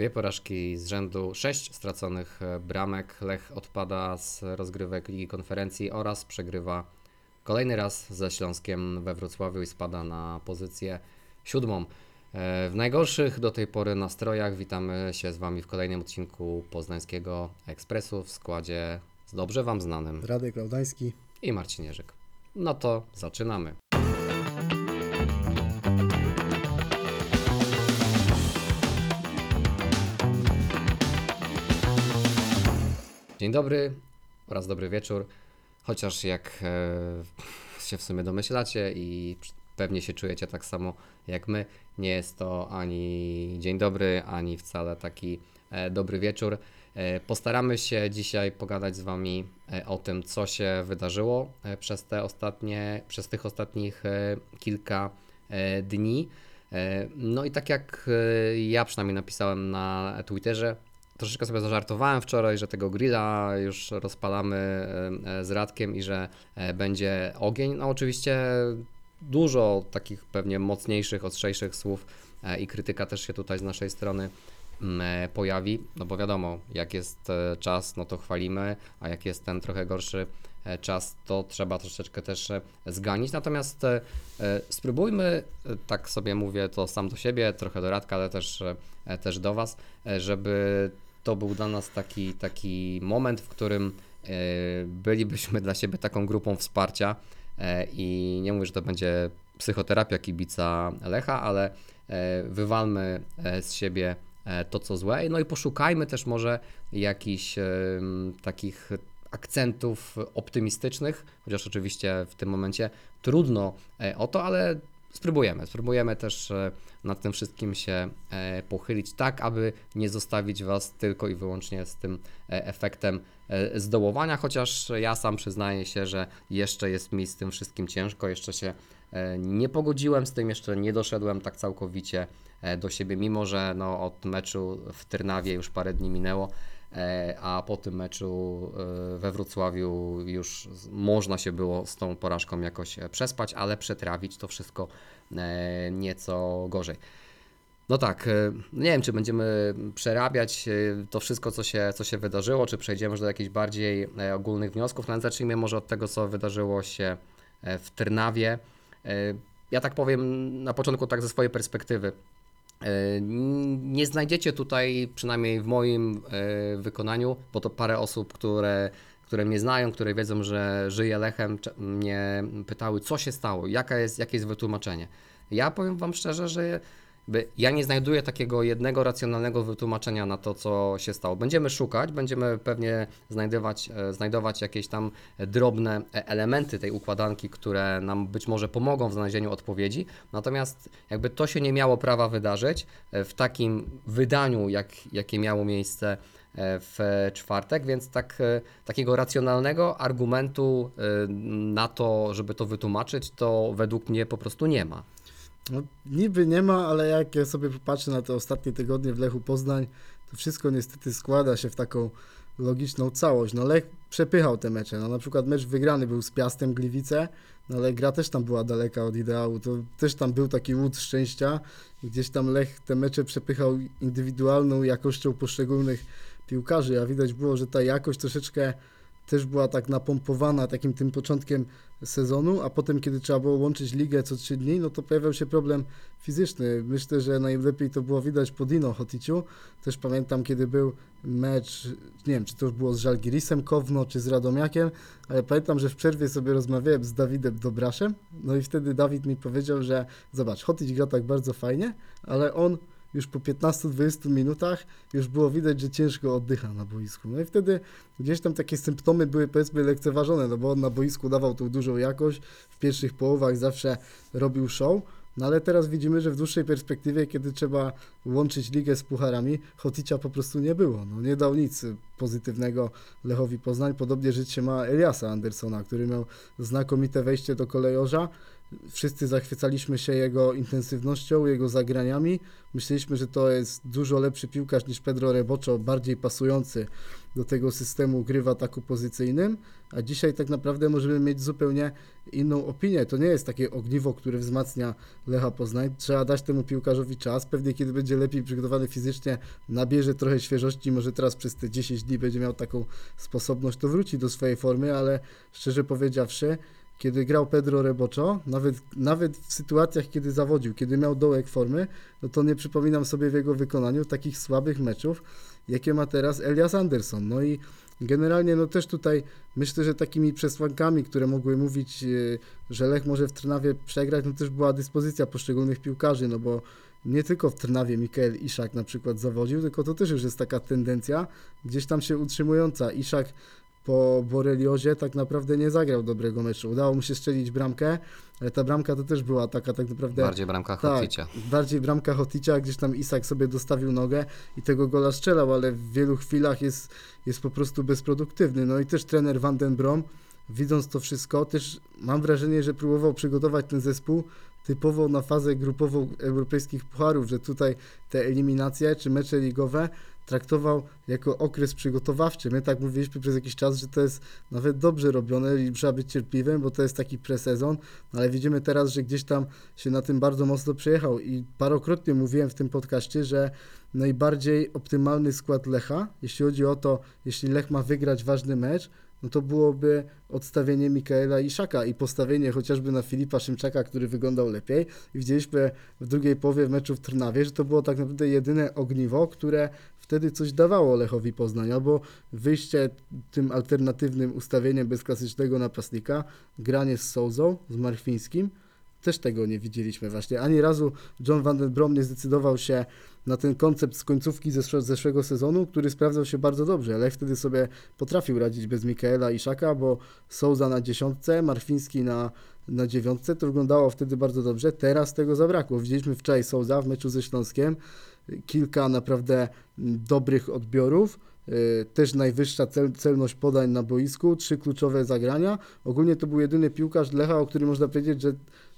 Dwie porażki z rzędu, sześć straconych e, bramek. Lech odpada z rozgrywek Ligi Konferencji oraz przegrywa kolejny raz ze Śląskiem we Wrocławiu i spada na pozycję siódmą. E, W najgorszych do tej pory nastrojach witamy się z Wami w kolejnym odcinku Poznańskiego Ekspresu w składzie z dobrze Wam znanym Radek Laudański. i Marcin Jerzyk. No to zaczynamy. Dzień dobry oraz dobry wieczór. Chociaż jak e, się w sumie domyślacie i pewnie się czujecie tak samo jak my, nie jest to ani dzień dobry, ani wcale taki e, dobry wieczór. E, Postaramy się dzisiaj pogadać z Wami e, o tym, co się wydarzyło e, przez te ostatnie, przez tych ostatnich e, kilka dni. No i tak jak ja przynajmniej napisałem na Twitterze, troszeczkę sobie zażartowałem wczoraj, że tego grilla już rozpalamy e, e, z Radkiem i że e, będzie ogień. No oczywiście dużo takich pewnie mocniejszych, ostrzejszych słów i krytyka też się tutaj z naszej strony mm, pojawi, no bo wiadomo, jak jest czas, no to chwalimy, a jak jest ten trochę gorszy czas, to trzeba troszeczkę też zganić. Natomiast spróbujmy, tak sobie mówię to sam do siebie, trochę do Radka, ale też, też do Was, żeby to był dla nas taki, taki moment, w którym e, bylibyśmy dla siebie taką grupą wsparcia. E, i nie mówię, że to będzie psychoterapia kibica Lecha, ale e, wywalmy z siebie to, co złe, no i poszukajmy też może jakichś takich akcentów optymistycznych, chociaż oczywiście w tym momencie trudno o to, ale spróbujemy. Spróbujemy też e, nad tym wszystkim się e, pochylić, tak aby nie zostawić Was tylko i wyłącznie z tym e, efektem zdołowania, chociaż ja sam przyznaję się, że jeszcze jest mi z tym wszystkim ciężko, jeszcze się nie pogodziłem z tym, jeszcze nie doszedłem tak całkowicie do siebie, mimo że no, od meczu w Trnawie już parę dni minęło, a po tym meczu e, we Wrocławiu już można się było z tą porażką jakoś e, przespać, ale przetrawić to wszystko e, nieco gorzej. No tak, e, nie wiem, czy będziemy przerabiać e, to wszystko, co się, co się wydarzyło, czy przejdziemy do jakichś bardziej e, ogólnych wniosków. No ale zacznijmy może od tego, co wydarzyło się e, w Trnawie. E, Ja tak powiem na początku tak ze swojej perspektywy. Nie znajdziecie tutaj, przynajmniej w moim e, wykonaniu, bo to parę osób, które, które mnie znają, które wiedzą, że żyję Lechem, mnie pytały, co się stało, jaka jest, jakie jest wytłumaczenie. Ja powiem Wam szczerze, że ja nie znajduję takiego jednego racjonalnego wytłumaczenia na to, co się stało. Będziemy szukać, będziemy pewnie znajdować, e, znajdować jakieś tam drobne e, elementy tej układanki, które nam być może pomogą w znalezieniu odpowiedzi. Natomiast jakby to się nie miało prawa wydarzyć e, w takim wydaniu, jak, jakie miało miejsce w czwartek, więc tak, takiego racjonalnego argumentu na to, żeby to wytłumaczyć, to według mnie po prostu nie ma. No, niby nie ma, ale jak ja sobie popatrzę na te ostatnie tygodnie w Lechu Poznań, to wszystko niestety składa się w taką logiczną całość. No Lech przepychał te mecze. No, na przykład mecz wygrany był z Piastem Gliwice, no, ale gra też tam była daleka od ideału. To też tam był taki łód szczęścia. Gdzieś tam Lech te mecze przepychał indywidualną jakością poszczególnych piłkarzy, a widać było, że ta jakość troszeczkę też była tak napompowana takim tym początkiem sezonu, a potem, kiedy trzeba było łączyć ligę co trzy dni, no to pojawiał się problem fizyczny. Myślę, że najlepiej to było widać po Dino Hoticiu. Też pamiętam, kiedy był mecz, nie wiem, czy to już było z Żalgirisem Kowno, czy z Radomiakiem, ale pamiętam, że w przerwie sobie rozmawiałem z Dawidem Dobraszem, no i wtedy Dawid mi powiedział, że zobacz, Hotić gra tak bardzo fajnie, ale on już po 15-20 minutach już było widać, że ciężko oddycha na boisku. No i wtedy gdzieś tam takie symptomy były powiedzmy lekceważone, no bo on na boisku dawał tą dużą jakość, w pierwszych połowach zawsze robił show, no ale teraz widzimy, że w dłuższej perspektywie, kiedy trzeba łączyć ligę z pucharami, Hoticia po prostu nie było. No, nie dał nic pozytywnego Lechowi Poznań. Podobnie żyć się ma Eliasa Andersona, który miał znakomite wejście do kolejorza. Wszyscy zachwycaliśmy się jego intensywnością, jego zagraniami. Myśleliśmy, że to jest dużo lepszy piłkarz niż Pedro Rebocho, bardziej pasujący do tego systemu gry w ataku pozycyjnym, a dzisiaj tak naprawdę możemy mieć zupełnie inną opinię. To nie jest takie ogniwo, które wzmacnia Lecha Poznań. Trzeba dać temu piłkarzowi czas. Pewnie kiedy będzie lepiej przygotowany fizycznie, nabierze trochę świeżości, może teraz przez te 10 dni będzie miał taką sposobność, to wróci do swojej formy, ale szczerze powiedziawszy, kiedy grał Pedro Rebocho, nawet, nawet w sytuacjach, kiedy zawodził, kiedy miał dołek formy, no to nie przypominam sobie w jego wykonaniu takich słabych meczów, jakie ma teraz Elias Anderson. No i generalnie no też tutaj myślę, że takimi przesłankami, które mogły mówić, yy, że Lech może w Trnawie przegrać, no też była dyspozycja poszczególnych piłkarzy, no bo nie tylko w Trnawie Mikael Iszak na przykład zawodził, tylko to też już jest taka tendencja gdzieś tam się utrzymująca. Iszak po Boreliozie tak naprawdę nie zagrał dobrego meczu. Udało mu się strzelić bramkę, ale ta bramka to też była taka tak naprawdę... Bardziej bramka tak, Hoticia. bardziej bramka Hoticia, gdzieś tam Isak sobie dostawił nogę i tego gola strzelał, ale w wielu chwilach jest, jest po prostu bezproduktywny. No i też trener Van den Brom, widząc to wszystko, też mam wrażenie, że próbował przygotować ten zespół typowo na fazę grupową europejskich pucharów, że tutaj te eliminacje czy mecze ligowe traktował jako okres przygotowawczy. My tak mówiliśmy przez jakiś czas, że to jest nawet dobrze robione i trzeba być cierpliwym, bo to jest taki presezon, no ale widzimy teraz, że gdzieś tam się na tym bardzo mocno przejechał i parokrotnie mówiłem w tym podcaście, że najbardziej optymalny skład Lecha, jeśli chodzi o to, jeśli Lech ma wygrać ważny mecz, no to byłoby odstawienie Mikaela Iszaka i postawienie chociażby na Filipa Szymczaka, który wyglądał lepiej. I widzieliśmy w drugiej połowie meczu w Trnawie, że to było tak naprawdę jedyne ogniwo, które wtedy coś dawało Lechowi Poznań, albo wyjście tym alternatywnym ustawieniem bez klasycznego napastnika, granie z Souzą, z Marchwińskim, też tego nie widzieliśmy właśnie. Ani razu John Van den Brom nie zdecydował się na ten koncept z końcówki zesz- zeszłego sezonu, który sprawdzał się bardzo dobrze. Lech wtedy sobie potrafił radzić bez Mikaela i Szaka, bo Souza na dziesiątce, Marfiński na, na dziewiątce, to wyglądało wtedy bardzo dobrze. Teraz tego zabrakło. Widzieliśmy wczoraj Souza w meczu ze Śląskiem, kilka naprawdę dobrych odbiorów, y, też najwyższa cel, celność podań na boisku, trzy kluczowe zagrania. Ogólnie to był jedyny piłkarz Lecha, o którym można powiedzieć, że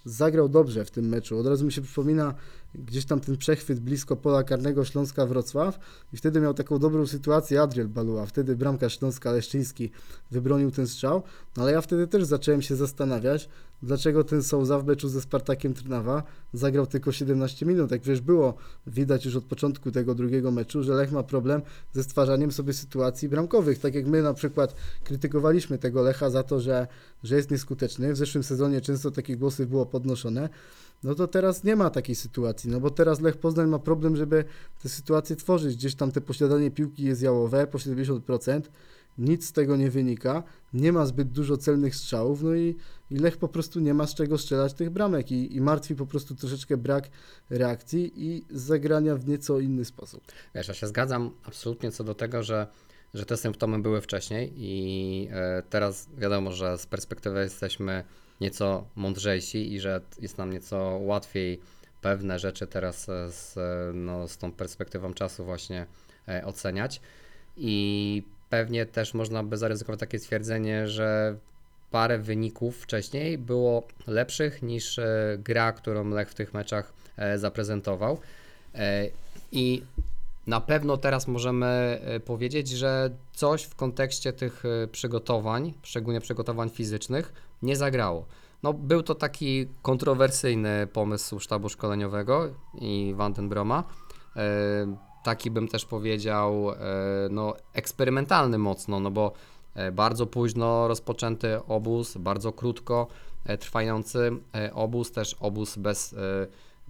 zagrał dobrze w tym meczu. Od razu mi się przypomina gdzieś tam ten przechwyt blisko pola karnego Śląska Wrocław i wtedy miał taką dobrą sytuację Adriel Balua. Wtedy bramka Śląska Leszczyński wybronił ten strzał, no ale ja wtedy też zacząłem się zastanawiać, dlaczego ten Souza w meczu ze Spartakiem Trnawa zagrał tylko 17 minut. Jak przecież było widać już od początku tego drugiego meczu, że Lech ma problem ze stwarzaniem sobie sytuacji bramkowych. Tak jak my na przykład krytykowaliśmy tego Lecha za to, że, że jest nieskuteczny. W zeszłym sezonie często takie głosy było podnoszone. No to teraz nie ma takiej sytuacji, no bo teraz Lech Poznań ma problem, żeby te sytuacje tworzyć. Gdzieś tam te posiadanie piłki jest jałowe po 70%, nic z tego nie wynika, nie ma zbyt dużo celnych strzałów, no i, i Lech po prostu nie ma z czego strzelać tych bramek i, i martwi po prostu troszeczkę brak reakcji i zagrania w nieco inny sposób. Wiesz, ja się zgadzam absolutnie co do tego, że, że te symptomy były wcześniej i e, teraz wiadomo, że z perspektywy jesteśmy nieco mądrzejsi i że jest nam nieco łatwiej pewne rzeczy teraz e, z, e, no, z tą perspektywą czasu właśnie e, oceniać i pewnie też można by zaryzykować takie stwierdzenie, że parę wyników wcześniej było lepszych niż gra, którą Lech w tych meczach zaprezentował. I na pewno teraz możemy powiedzieć, że coś w kontekście tych przygotowań, szczególnie przygotowań fizycznych, nie zagrało. No, był to taki kontrowersyjny pomysł sztabu szkoleniowego i Vandenbroma. E, taki bym też powiedział, e, no, eksperymentalny mocno, no bo e, bardzo późno rozpoczęty obóz, bardzo krótko e, trwający e, obóz, też obóz bez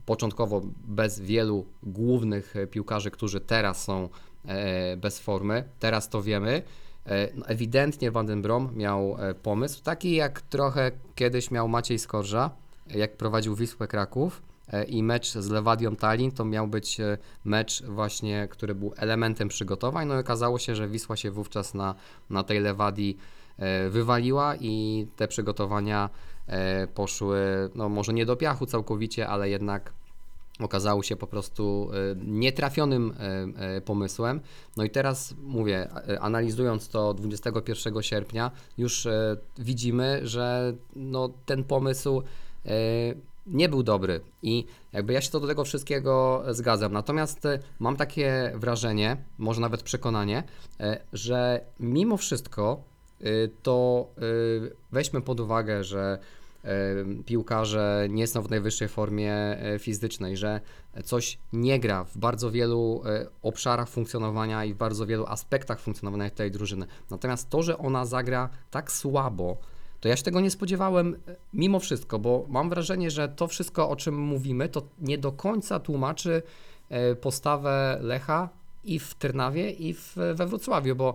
początkowo bez wielu głównych piłkarzy, którzy teraz są bez formy. Teraz to wiemy. E, No, ewidentnie Van den Brom miał e, pomysł, taki jak trochę kiedyś miał Maciej Skorża, jak prowadził Wisłę Kraków e, i mecz z Lewadią Tallinn to miał być mecz właśnie, który był elementem przygotowań. No i okazało się, że Wisła się wówczas na, na tej Lewadii wywaliła i te przygotowania poszły, no może nie do piachu całkowicie, ale jednak okazały się po prostu e, nietrafionym e, e, pomysłem. No i teraz mówię, analizując to 21 sierpnia, już widzimy, że no, ten pomysł nie był dobry i jakby ja się to do tego wszystkiego zgadzam. Natomiast mam takie wrażenie, może nawet przekonanie, że mimo wszystko to weźmy pod uwagę, że piłkarze nie są w najwyższej formie e, fizycznej, że coś nie gra w bardzo wielu e, obszarach funkcjonowania i w bardzo wielu aspektach funkcjonowania tej drużyny. Natomiast to, że ona zagra tak słabo, to ja się tego nie spodziewałem e, mimo wszystko, bo mam wrażenie, że to wszystko, o czym mówimy, to nie do końca tłumaczy postawę Lecha i w Trnawie, i w, we Wrocławiu, bo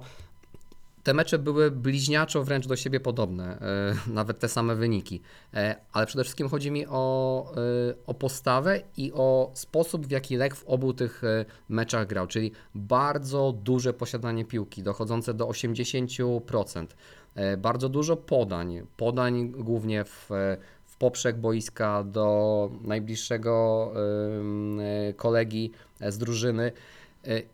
te mecze były bliźniaczo wręcz do siebie podobne, e, nawet te same wyniki. E, ale przede wszystkim chodzi mi o, e, o postawę i o sposób, w jaki Lech w obu tych meczach grał, czyli bardzo duże posiadanie piłki, dochodzące do 80%. E, Bardzo dużo podań, podań głównie w, w poprzek boiska do najbliższego kolegi z drużyny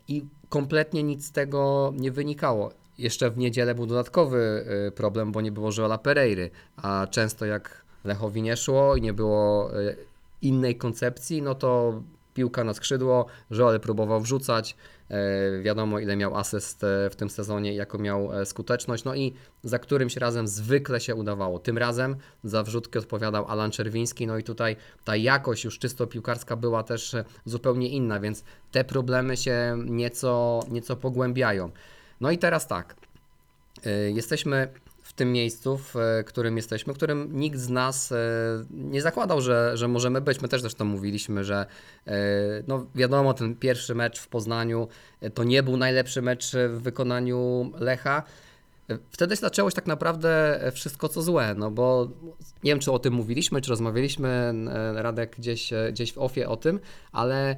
i kompletnie nic z tego nie wynikało. Jeszcze w niedzielę był dodatkowy e, problem, bo nie było Joela Pereiry, a często jak Lechowi nie szło i nie było e, innej koncepcji, no to piłka na skrzydło, Joel próbował wrzucać, e, wiadomo ile miał asyst w tym sezonie, jaką miał e, skuteczność, no i za którymś razem zwykle się udawało. Tym razem za wrzutki odpowiadał Alan Czerwiński, no i tutaj ta jakość już czysto piłkarska była też e, zupełnie inna, więc te problemy się nieco, nieco pogłębiają. No i teraz tak, e, jesteśmy w tym miejscu, w e, którym jesteśmy, w którym nikt z nas e, nie zakładał, że, że możemy być. My też zresztą mówiliśmy, że no wiadomo, ten pierwszy mecz w Poznaniu to nie był najlepszy mecz w wykonaniu Lecha. Wtedy zaczęło się tak naprawdę wszystko co złe, no bo nie wiem, czy o tym mówiliśmy, czy rozmawialiśmy, Radek, gdzieś, gdzieś w ofie o tym, ale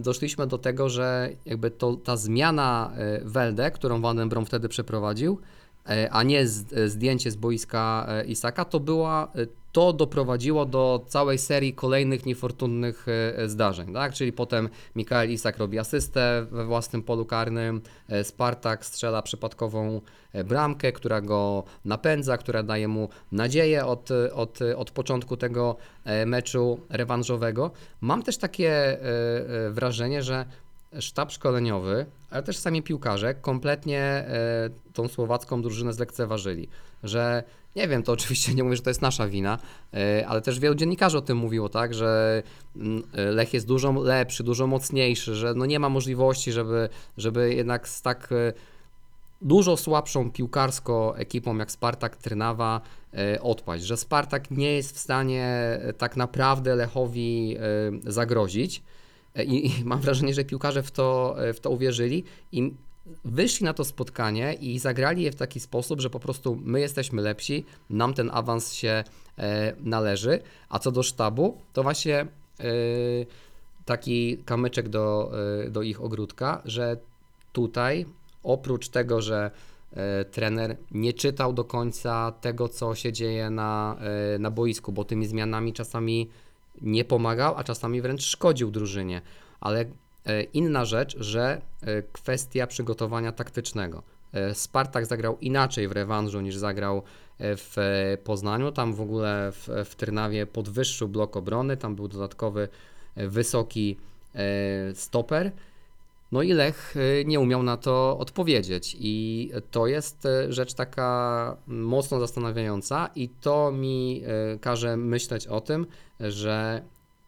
doszliśmy do tego, że jakby to, ta zmiana e, Welde, którą Van den Brom wtedy przeprowadził, e, a nie e, zdjęcie z boiska e, Isaka, to była, e, to doprowadziło do całej serii kolejnych niefortunnych e, zdarzeń, tak? Czyli potem Mikael Isak robi asystę we własnym polu karnym, e, Spartak strzela przypadkową e, bramkę, która go napędza, która daje mu nadzieję od, od, od początku tego e, meczu rewanżowego. Mam też takie e, e, wrażenie, że sztab szkoleniowy, ale też sami piłkarze kompletnie e, tą słowacką drużynę zlekceważyli. Że nie wiem, to oczywiście nie mówię, że to jest nasza wina, e, ale też wielu dziennikarzy o tym mówiło, tak, że mm, Lech jest dużo lepszy, dużo mocniejszy, że no nie ma możliwości, żeby, żeby jednak z tak e, dużo słabszą piłkarsko ekipą jak Spartak Trnawa e, odpaść, że Spartak nie jest w stanie e, tak naprawdę Lechowi e, zagrozić. E, I, I mam wrażenie, że piłkarze w to, e, w to uwierzyli i wyszli na to spotkanie i zagrali je w taki sposób, że po prostu my jesteśmy lepsi, nam ten awans się e, należy. A co do sztabu, to właśnie e, taki kamyczek do, e, do ich ogródka, że tutaj oprócz tego, że trener nie czytał do końca tego, co się dzieje na, na boisku, bo tymi zmianami czasami nie pomagał, a czasami wręcz szkodził drużynie. Ale inna rzecz, że e, kwestia przygotowania taktycznego. E, Spartak zagrał inaczej w rewanżu niż zagrał e, w e, Poznaniu. Tam w ogóle w, w Trnawie podwyższył blok obrony, tam był dodatkowy e, wysoki e, stoper. No i Lech nie umiał na to odpowiedzieć i to jest rzecz taka mocno zastanawiająca i to mi każe myśleć o tym, że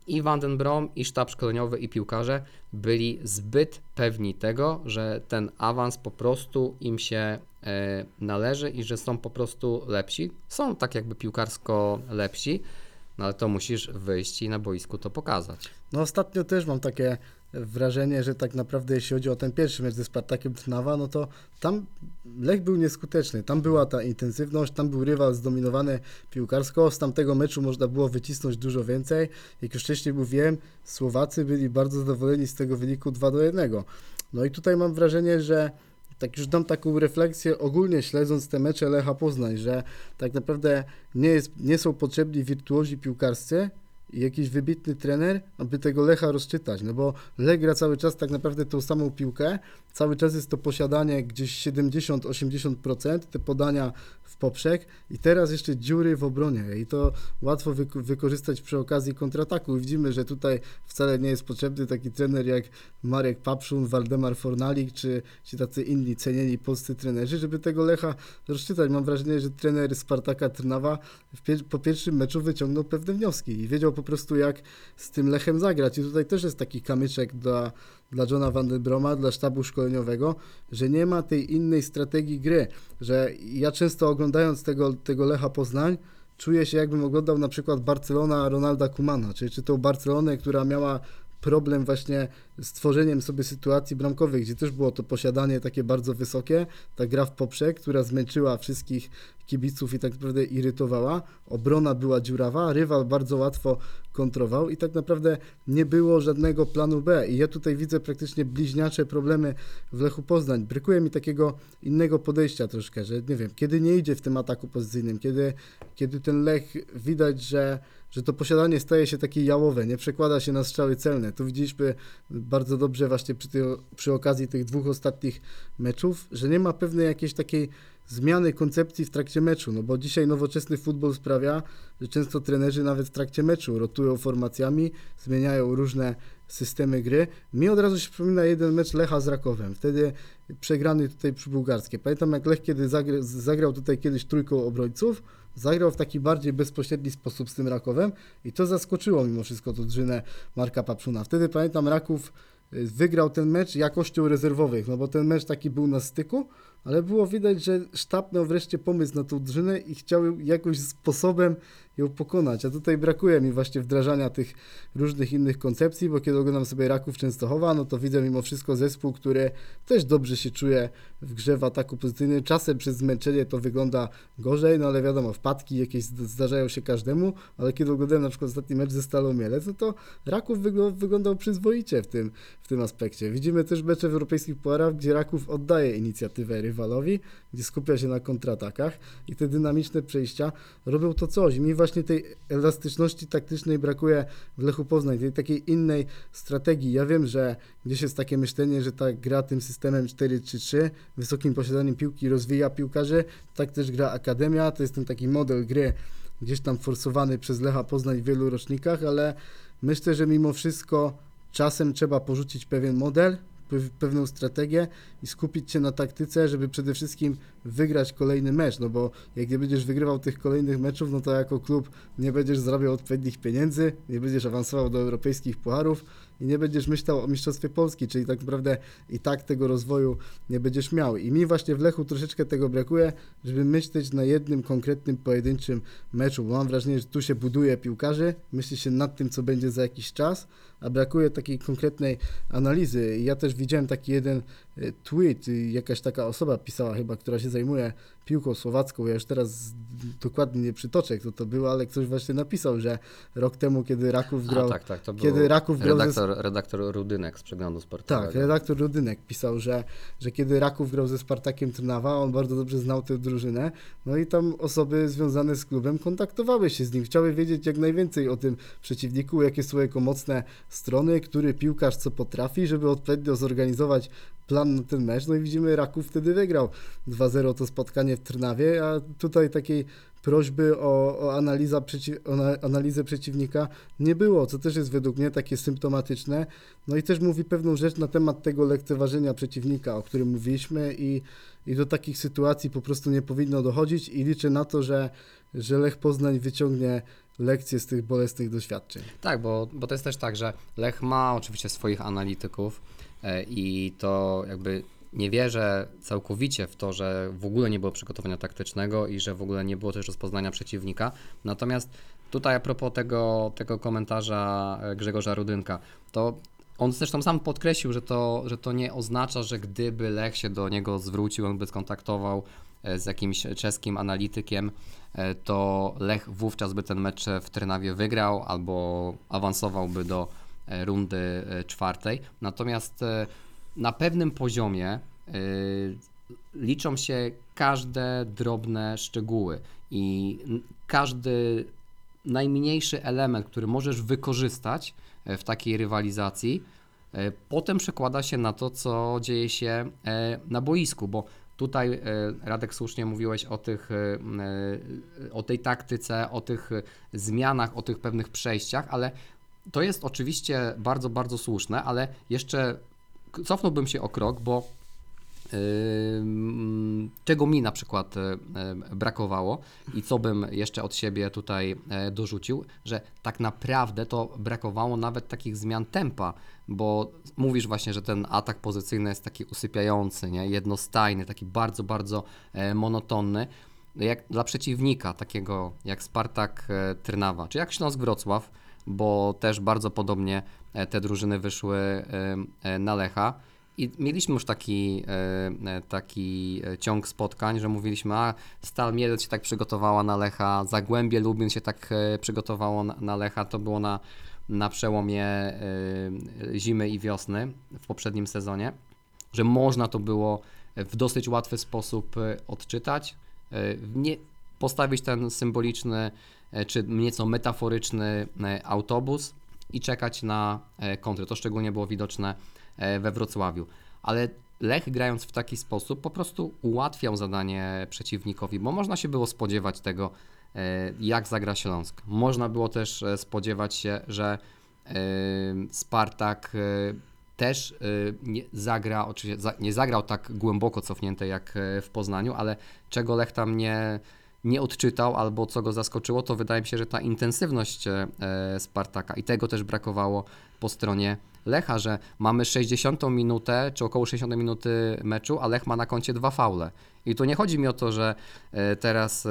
i Van den Brom, i sztab szkoleniowy, i piłkarze byli zbyt pewni tego, że ten awans po prostu im się e, należy i że są po prostu lepsi. Są tak jakby piłkarsko lepsi, no ale to musisz wyjść i na boisku to pokazać. No ostatnio też mam takie wrażenie, że tak naprawdę jeśli chodzi o ten pierwszy mecz ze Spartakiem Trnawa, no to tam Lech był nieskuteczny. Tam była ta intensywność, tam był rywal zdominowany piłkarsko. Z tamtego meczu można było wycisnąć dużo więcej. Jak już wcześniej mówiłem, Słowacy byli bardzo zadowoleni z tego wyniku 2 do 1. No i tutaj mam wrażenie, że tak już dam taką refleksję ogólnie śledząc te mecze Lecha Poznań, że tak naprawdę nie, jest, nie są potrzebni wirtuozi piłkarscy, jakiś wybitny trener, aby tego Lecha rozczytać, no bo Lech gra cały czas tak naprawdę tą samą piłkę, cały czas jest to posiadanie gdzieś 70-80%, te podania w poprzek i teraz jeszcze dziury w obronie i to łatwo wyko- wykorzystać przy okazji kontrataku. Widzimy, że tutaj wcale nie jest potrzebny taki trener jak Marek Papszun, Waldemar Fornalik czy, czy tacy inni cenieni polscy trenerzy, żeby tego Lecha rozczytać. Mam wrażenie, że trener Spartaka Trnawa pier- po pierwszym meczu wyciągnął pewne wnioski i wiedział po prostu jak z tym Lechem zagrać. I tutaj też jest taki kamyczek dla, dla Johna Van den Broma, dla sztabu szkoleniowego, że nie ma tej innej strategii gry, że ja często oglądając tego, tego Lecha Poznań, czuję się jakbym oglądał na przykład Barcelona Ronalda Kumana, czy, czy tą Barcelonę, która miała problem właśnie z tworzeniem sobie sytuacji bramkowych, gdzie też było to posiadanie takie bardzo wysokie, ta gra w poprzek, która zmęczyła wszystkich kibiców i tak naprawdę irytowała. Obrona była dziurawa, rywal bardzo łatwo kontrował i tak naprawdę nie było żadnego planu B. I ja tutaj widzę praktycznie bliźniacze problemy w Lechu Poznań. Brykuje mi takiego innego podejścia troszkę, że nie wiem, kiedy nie idzie w tym ataku pozycyjnym, kiedy, kiedy ten Lech widać, że że to posiadanie staje się takie jałowe, nie przekłada się na strzały celne. Tu widzieliśmy bardzo dobrze właśnie przy, tej, przy okazji tych dwóch ostatnich meczów, że nie ma pewnej jakiejś takiej zmiany koncepcji w trakcie meczu, no bo dzisiaj nowoczesny futbol sprawia, że często trenerzy nawet w trakcie meczu rotują formacjami, zmieniają różne systemy gry. Mi od razu się przypomina jeden mecz Lecha z Rakowem, wtedy przegrany tutaj przy Bułgarskie. Pamiętam jak Lech kiedy zagra, zagrał tutaj kiedyś trójką obrońców, zagrał w taki bardziej bezpośredni sposób z tym Rakowem i to zaskoczyło mimo wszystko to drzynę Marka Papszuna. Wtedy pamiętam Raków y, wygrał ten mecz jakością rezerwowych, no bo ten mecz taki był na styku, ale było widać, że sztab miał wreszcie pomysł na tą drzynę i chciał jakoś sposobem ją pokonać, a tutaj brakuje mi właśnie wdrażania tych różnych innych koncepcji, bo kiedy oglądam sobie Raków Częstochowa, no to widzę mimo wszystko zespół, który też dobrze się czuje w grze w ataku pozycyjnym. Czasem przez zmęczenie to wygląda gorzej, no ale wiadomo, wpadki jakieś zdarzają się każdemu, ale kiedy oglądałem na przykład ostatni mecz ze Stalą Mielec, no to Raków wygl- wyglądał przyzwoicie w tym, w tym aspekcie. Widzimy też mecze w europejskich puarach, gdzie Raków oddaje inicjatywę rywalowi, gdzie skupia się na kontratakach i te dynamiczne przejścia robią to coś. Mi właśnie tej elastyczności taktycznej brakuje w Lechu Poznań, tej takiej innej strategii. Ja wiem, że gdzieś jest takie myślenie, że ta gra tym systemem 4-3-3, wysokim posiadaniem piłki rozwija piłkarzy, tak też gra Akademia, to jest ten taki model gry gdzieś tam forsowany przez Lecha Poznań w wielu rocznikach, ale myślę, że mimo wszystko czasem trzeba porzucić pewien model, pewną strategię i skupić się na taktyce, żeby przede wszystkim wygrać kolejny mecz, no bo jak nie będziesz wygrywał tych kolejnych meczów, no to jako klub nie będziesz zarabiał odpowiednich pieniędzy, nie będziesz awansował do europejskich pucharów i nie będziesz myślał o Mistrzostwie Polski, czyli tak naprawdę i tak tego rozwoju nie będziesz miał. I mi właśnie w Lechu troszeczkę tego brakuje, żeby myśleć na jednym konkretnym, pojedynczym meczu, bo mam wrażenie, że tu się buduje piłkarzy, myśli się nad tym, co będzie za jakiś czas, a brakuje takiej konkretnej analizy. I Ja też widziałem taki jeden e, tweet, jakaś taka osoba pisała chyba, która się zajmuje piłką słowacką, ja już teraz dokładnie nie przytoczę, kto to był, ale ktoś właśnie napisał, że rok temu, kiedy Raków grał... A, tak, tak, to był kiedy Raków grał ze- redaktor, redaktor Rudynek z przeglądu sportowego. Tak, redaktor Rudynek pisał, że, że kiedy Raków grał ze Spartakiem Trnawa, on bardzo dobrze znał tę drużynę, no i tam osoby związane z klubem kontaktowały się z nim, chciały wiedzieć jak najwięcej o tym przeciwniku, jakie są jego mocne strony, który piłkarz co potrafi, żeby odpowiednio zorganizować plan na ten mecz, no i widzimy Raków wtedy wygrał 2-0 to spotkanie w Trnawie, a tutaj takiej prośby o, o, analiza przeciw, o na- analizę przeciwnika nie było, co też jest według mnie takie symptomatyczne. No i też mówi pewną rzecz na temat tego lekceważenia przeciwnika, o którym mówiliśmy i, i do takich sytuacji po prostu nie powinno dochodzić i liczę na to, że, że Lech Poznań wyciągnie lekcje z tych bolesnych doświadczeń. Tak, bo, bo to jest też tak, że Lech ma oczywiście swoich analityków e, i to jakby nie wierzę całkowicie w to, że w ogóle nie było przygotowania taktycznego i że w ogóle nie było też rozpoznania przeciwnika. Natomiast tutaj a propos tego, tego komentarza e, Grzegorza Rudynka, to on zresztą sam podkreślił, że to, że to nie oznacza, że gdyby Lech się do niego zwrócił, on by skontaktował e, z jakimś czeskim analitykiem, e, to Lech wówczas by ten mecz w Trnawie wygrał albo awansowałby do rundy czwartej. Natomiast na pewnym poziomie e, liczą się każde drobne szczegóły i każdy najmniejszy element, który możesz wykorzystać e, w takiej rywalizacji, e, potem przekłada się na to, co dzieje się e, na boisku, bo tutaj Radek słusznie mówiłeś o tych, o tej taktyce, o tych zmianach, o tych pewnych przejściach, ale to jest oczywiście bardzo, bardzo słuszne, ale jeszcze cofnąłbym się o krok, bo Ym, czego mi na przykład e, brakowało i co bym jeszcze od siebie tutaj e, dorzucił, że tak naprawdę to brakowało nawet takich zmian tempa, bo mówisz właśnie, że ten atak pozycyjny jest taki usypiający, nie? jednostajny, taki bardzo, bardzo monotonny. Jak dla przeciwnika takiego jak Spartak Trnawa, czy jak Śląsk Wrocław, bo też bardzo podobnie e, te drużyny wyszły e, e, na Lecha. I mieliśmy już taki, taki ciąg spotkań, że mówiliśmy, a Stal Mielec się tak przygotowała na Lecha, Zagłębie Lubin się tak przygotowało na, Lecha, to było na, na przełomie zimy i wiosny w poprzednim sezonie, że można to było w dosyć łatwy sposób odczytać, nie postawić ten symboliczny e, czy nieco metaforyczny e, autobus i czekać na e, kontry. To szczególnie było widoczne we Wrocławiu. Ale Lech grając w taki sposób po prostu ułatwiał zadanie przeciwnikowi, bo można się było spodziewać tego, jak zagra Śląsk. Można było też spodziewać się, że Spartak też nie zagra, oczywiście nie zagrał tak głęboko cofnięte jak w Poznaniu, ale czego Lech tam nie, nie odczytał albo co go zaskoczyło, to wydaje mi się, że ta intensywność e, Spartaka i tego też brakowało po stronie Lecha, że mamy 60 minutę, czy około 60 minuty meczu, a Lech ma na koncie dwa faule. I tu nie chodzi mi o to, że e, teraz e,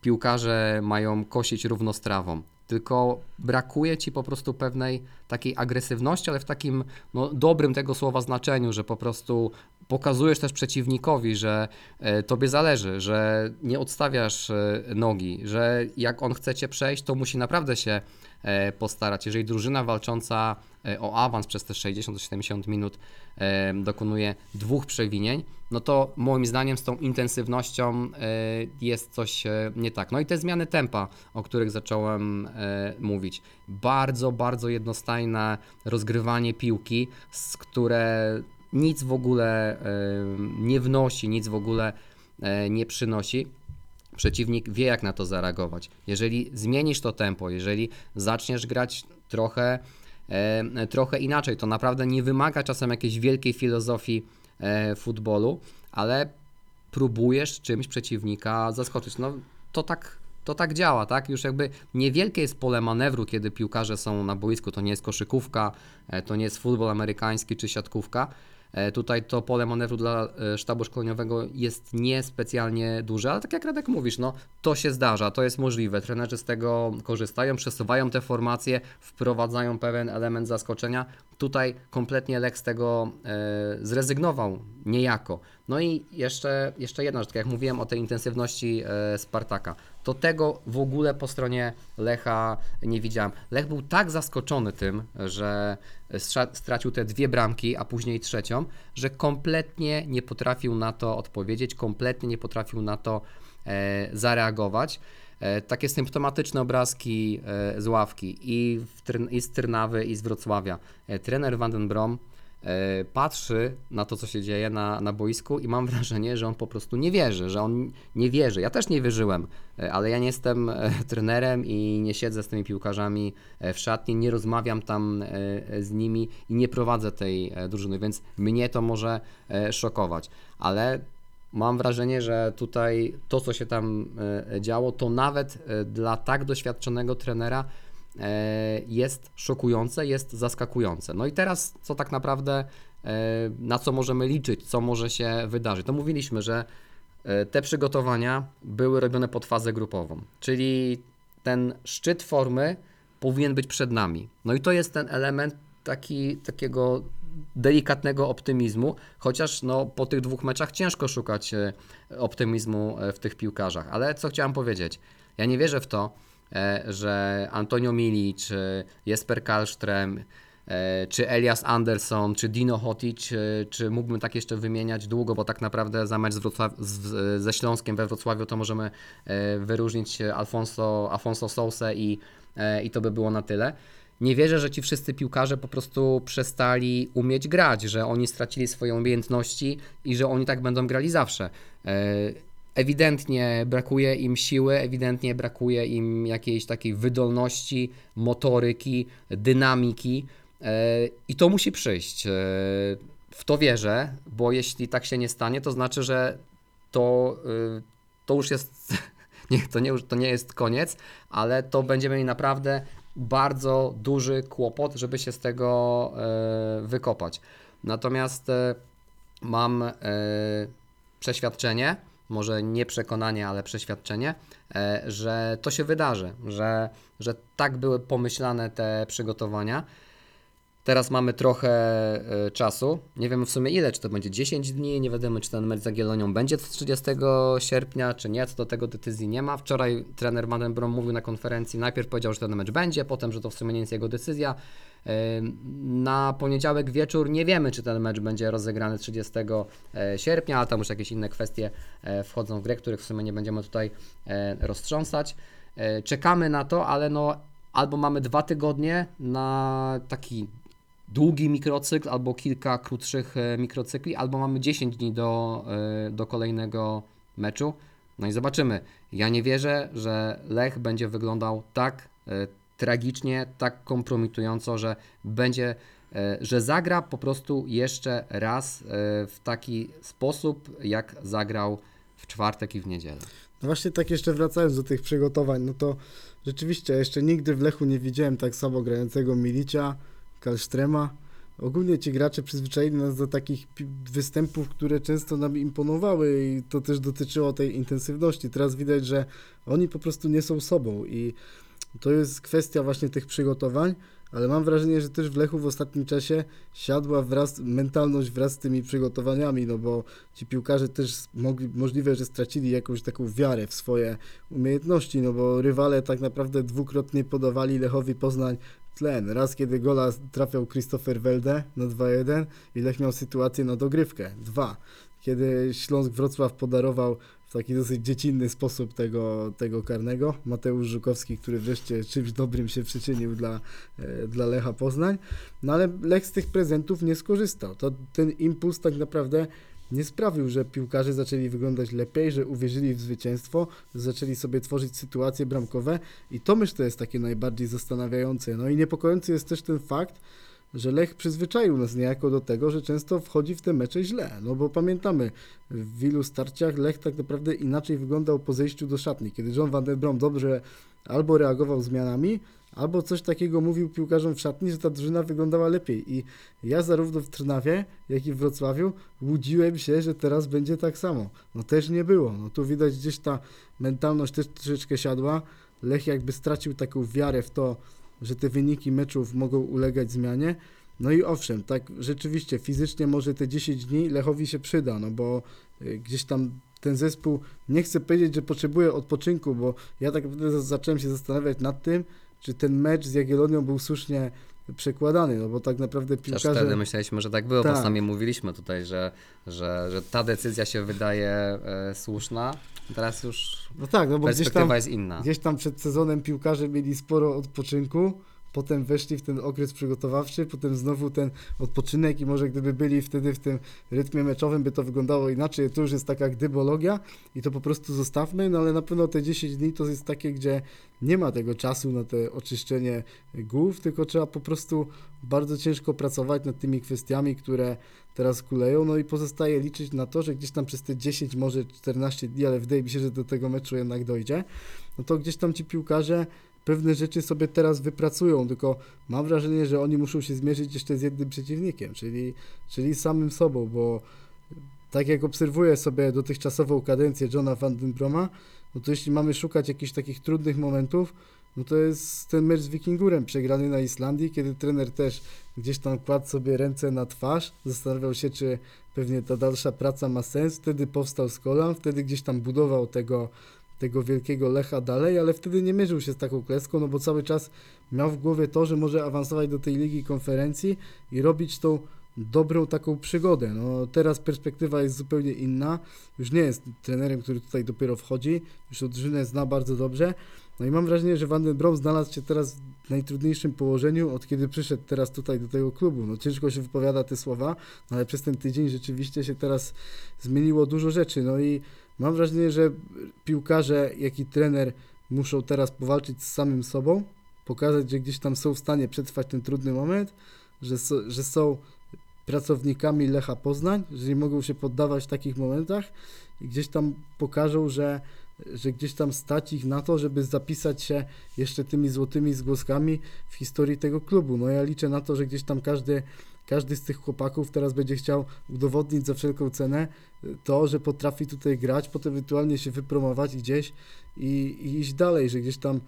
piłkarze mają kosić równo z trawą, tylko brakuje ci po prostu pewnej takiej agresywności, ale w takim no, dobrym tego słowa znaczeniu, że po prostu pokazujesz też przeciwnikowi, że e, tobie zależy, że nie odstawiasz e, nogi, że jak on chce cię przejść, to musi naprawdę się e, postarać. Jeżeli drużyna walcząca o awans przez te 60-70 minut dokonuje dwóch przewinień, no to moim zdaniem z tą intensywnością jest coś nie tak. No i te zmiany tempa, o których zacząłem mówić. Bardzo, bardzo jednostajne rozgrywanie piłki, z które nic w ogóle nie wnosi, nic w ogóle e, nie przynosi przeciwnik wie, jak na to zareagować. Jeżeli zmienisz to tempo, jeżeli zaczniesz grać trochę, trochę inaczej, to naprawdę nie wymaga czasem jakiejś wielkiej filozofii e, futbolu, ale próbujesz czymś przeciwnika zaskoczyć. No to tak, to tak działa, tak? Już jakby niewielkie jest pole manewru, kiedy piłkarze są na boisku. To nie jest koszykówka, e, to nie jest futbol amerykański czy siatkówka. E, Tutaj to pole manewru dla e, sztabu szkoleniowego jest niespecjalnie duże, ale tak jak Radek mówisz, no to się zdarza, to jest możliwe. Trenerzy z tego korzystają, przesuwają te formacje, wprowadzają pewien element zaskoczenia. Tutaj kompletnie z tego e, zrezygnował niejako. No i jeszcze, jeszcze jedna rzecz, tak jak mówiłem o tej intensywności e, Spartaka, to tego w ogóle po stronie Lecha nie widziałem. Lech był tak zaskoczony tym, że stracił te dwie bramki, a później trzecią, że kompletnie nie potrafił na to odpowiedzieć, kompletnie nie potrafił na to e, zareagować. E, takie symptomatyczne obrazki e, z ławki i, w, i z Trnawy, i z Wrocławia. E, trener Van den Brom patrzy na to, co się dzieje na, na boisku i mam wrażenie, że on po prostu nie wierzy, że on nie wierzy. Ja też nie wierzyłem, ale ja nie jestem trenerem i nie siedzę z tymi piłkarzami w szatni, nie rozmawiam tam z nimi i nie prowadzę tej drużyny, więc mnie to może szokować, ale mam wrażenie, że tutaj to, co się tam e, działo, to nawet e, dla tak doświadczonego trenera e, jest szokujące, jest zaskakujące. No i teraz, co tak naprawdę, na co możemy liczyć, co może się wydarzyć? To mówiliśmy, że te przygotowania były robione pod fazę grupową, czyli ten szczyt formy powinien być przed nami. No i to jest ten element taki, takiego delikatnego optymizmu, chociaż no, po tych dwóch meczach ciężko szukać e, optymizmu e, w tych piłkarzach. Ale co chciałem powiedzieć? Ja nie wierzę w to, e, że Antonio Milic, Jesper Karlström, e, czy Elias Anderson, czy Dino Hotic, czy mógłbym tak jeszcze wymieniać długo, bo tak naprawdę za mecz z Wrocław, z, ze Śląskiem we Wrocławiu to możemy wyróżnić Alfonso, Alfonso Sousę i, i to by było na tyle. Nie wierzę, że ci wszyscy piłkarze po prostu przestali umieć grać, że oni stracili swoje umiejętności i że oni tak będą grali zawsze. E, Ewidentnie brakuje im siły, ewidentnie brakuje im jakiejś takiej wydolności, motoryki, dynamiki e, i to musi przyjść. E, W to wierzę, bo jeśli tak się nie stanie, to znaczy, że to, to już jest, nie, to, nie, to nie jest koniec, ale to będziemy mieli naprawdę bardzo duży kłopot, żeby się z tego e, wykopać. Natomiast e, mam e, przeświadczenie, może nie przekonanie, ale przeświadczenie, że to się wydarzy, że, że tak były pomyślane te przygotowania. Teraz mamy trochę e, czasu. Nie wiemy w sumie ile, czy to będzie 10 dni, nie wiadomo, czy ten mecz z Jagiellonią będzie 30 sierpnia, czy nie, co do tego decyzji nie ma. Wczoraj trener Madenbrom mówił na konferencji, najpierw powiedział, że ten mecz będzie, potem, że to w sumie nie jest jego decyzja. E, Na poniedziałek wieczór nie wiemy, czy ten mecz będzie rozegrany 30 sierpnia, ale tam już jakieś inne kwestie e, wchodzą w grę, których w sumie nie będziemy tutaj e, roztrząsać. E, Czekamy na to, ale no albo mamy dwa tygodnie na taki długi mikrocykl albo kilka krótszych e, mikrocykli, albo mamy 10 dni do, e, do kolejnego meczu. No i zobaczymy. Ja nie wierzę, że Lech będzie wyglądał tak e, tragicznie, tak kompromitująco, że będzie, że zagra po prostu jeszcze raz w taki sposób, jak zagrał w czwartek i w niedzielę. No właśnie tak jeszcze wracając do tych przygotowań, no to rzeczywiście jeszcze nigdy w Lechu nie widziałem tak samo grającego Milicia, Kalstrema. Ogólnie ci gracze przyzwyczaili nas do takich występów, które często nam imponowały i to też dotyczyło tej intensywności. Teraz widać, że oni po prostu nie są sobą i to jest kwestia właśnie tych przygotowań, ale mam wrażenie, że też w Lechu w ostatnim czasie siadła wraz, mentalność wraz z tymi przygotowaniami, no bo ci piłkarze też mogli, możliwe, że stracili jakąś taką wiarę w swoje umiejętności, no bo rywale tak naprawdę dwukrotnie podawali Lechowi Poznań tlen. Raz, kiedy gola trafiał Christopher Welde na 2-1 i Lech miał sytuację na dogrywkę. Dwa. Kiedy Śląsk Wrocław podarował w taki dosyć dziecinny sposób tego, tego karnego. Mateusz Żukowski, który wreszcie czymś dobrym się przyczynił dla, e, dla Lecha Poznań. No ale Lech z tych prezentów nie skorzystał. To ten impuls tak naprawdę nie sprawił, że piłkarze zaczęli wyglądać lepiej, że uwierzyli w zwycięstwo, zaczęli sobie tworzyć sytuacje bramkowe i to myślę jest takie najbardziej zastanawiające. No i niepokojący jest też ten fakt, że Lech przyzwyczaił nas niejako do tego, że często wchodzi w te mecze źle. No bo pamiętamy, w wielu starciach Lech tak naprawdę inaczej wyglądał po zejściu do szatni, kiedy John van der Brom dobrze albo reagował zmianami, albo coś takiego mówił piłkarzom w szatni, że ta drużyna wyglądała lepiej. I ja zarówno w Trnawie, jak i w Wrocławiu łudziłem się, że teraz będzie tak samo. No też nie było. No tu widać gdzieś ta mentalność też troszeczkę siadła. Lech jakby stracił taką wiarę w to, że te wyniki meczów mogą ulegać zmianie. No i owszem, tak rzeczywiście fizycznie może te 10 dni Lechowi się przyda, no bo y, gdzieś tam ten zespół, nie chcę powiedzieć, że potrzebuje odpoczynku, bo ja tak naprawdę za- zacząłem się zastanawiać nad tym, czy ten mecz z Jagiellonią był słusznie przekładany, no bo tak naprawdę Też piłkarze... wtedy myśleliśmy, że tak było, Tak. bo sami mówiliśmy tutaj, że, że, że ta decyzja się wydaje e, słuszna. Teraz już No tak, no bo gdzieś tam, jest inna. gdzieś tam przed sezonem piłkarze mieli sporo odpoczynku, potem weszli w ten okres przygotowawczy, potem znowu ten odpoczynek i może gdyby byli wtedy w tym rytmie meczowym, by to wyglądało inaczej. To już jest taka gdybologia i to po prostu zostawmy, no ale na pewno te 10 dni to jest takie, gdzie nie ma tego czasu na te oczyszczenie głów, tylko trzeba po prostu bardzo ciężko pracować nad tymi kwestiami, które teraz kuleją, no i pozostaje liczyć na to, że gdzieś tam przez te 10, może 14 dni, ale wydaje mi się, że do tego meczu jednak dojdzie, no to gdzieś tam ci piłkarze pewne rzeczy sobie teraz wypracują, tylko mam wrażenie, że oni muszą się zmierzyć jeszcze z jednym przeciwnikiem, czyli, czyli samym sobą, bo tak jak obserwuję sobie dotychczasową kadencję Johna Van Den Broma, no to jeśli mamy szukać jakichś takich trudnych momentów, no to jest ten mecz z Wikingurem przegrany na Islandii, kiedy trener też gdzieś tam kładł sobie ręce na twarz, zastanawiał się, czy pewnie ta dalsza praca ma sens. Wtedy powstał z kolan, wtedy gdzieś tam budował tego, tego wielkiego Lecha dalej, ale wtedy nie mierzył się z taką klęską, no bo cały czas miał w głowie to, że może awansować do tej ligi konferencji i robić tą dobrą taką przygodę. No teraz perspektywa jest zupełnie inna. Już nie jest trenerem, który tutaj dopiero wchodzi, już drużynę zna bardzo dobrze. No i mam wrażenie, że Van den Brom znalazł się teraz w najtrudniejszym położeniu, od kiedy przyszedł teraz tutaj do tego klubu. No ciężko się wypowiada te słowa, no ale przez ten tydzień rzeczywiście się teraz zmieniło dużo rzeczy. No i mam wrażenie, że piłkarze, jak i trener muszą teraz powalczyć z samym sobą, pokazać, że gdzieś tam są w stanie przetrwać ten trudny moment, że, so, że są pracownikami Lecha Poznań, że nie mogą się poddawać w takich momentach i gdzieś tam pokażą, że, że gdzieś tam stać ich na to, żeby zapisać się jeszcze tymi złotymi zgłoskami w historii tego klubu. No ja liczę na to, że gdzieś tam każdy, każdy z tych chłopaków teraz będzie chciał udowodnić za wszelką cenę to, że potrafi tutaj grać, potem ewentualnie się wypromować gdzieś i, i iść dalej, że gdzieś tam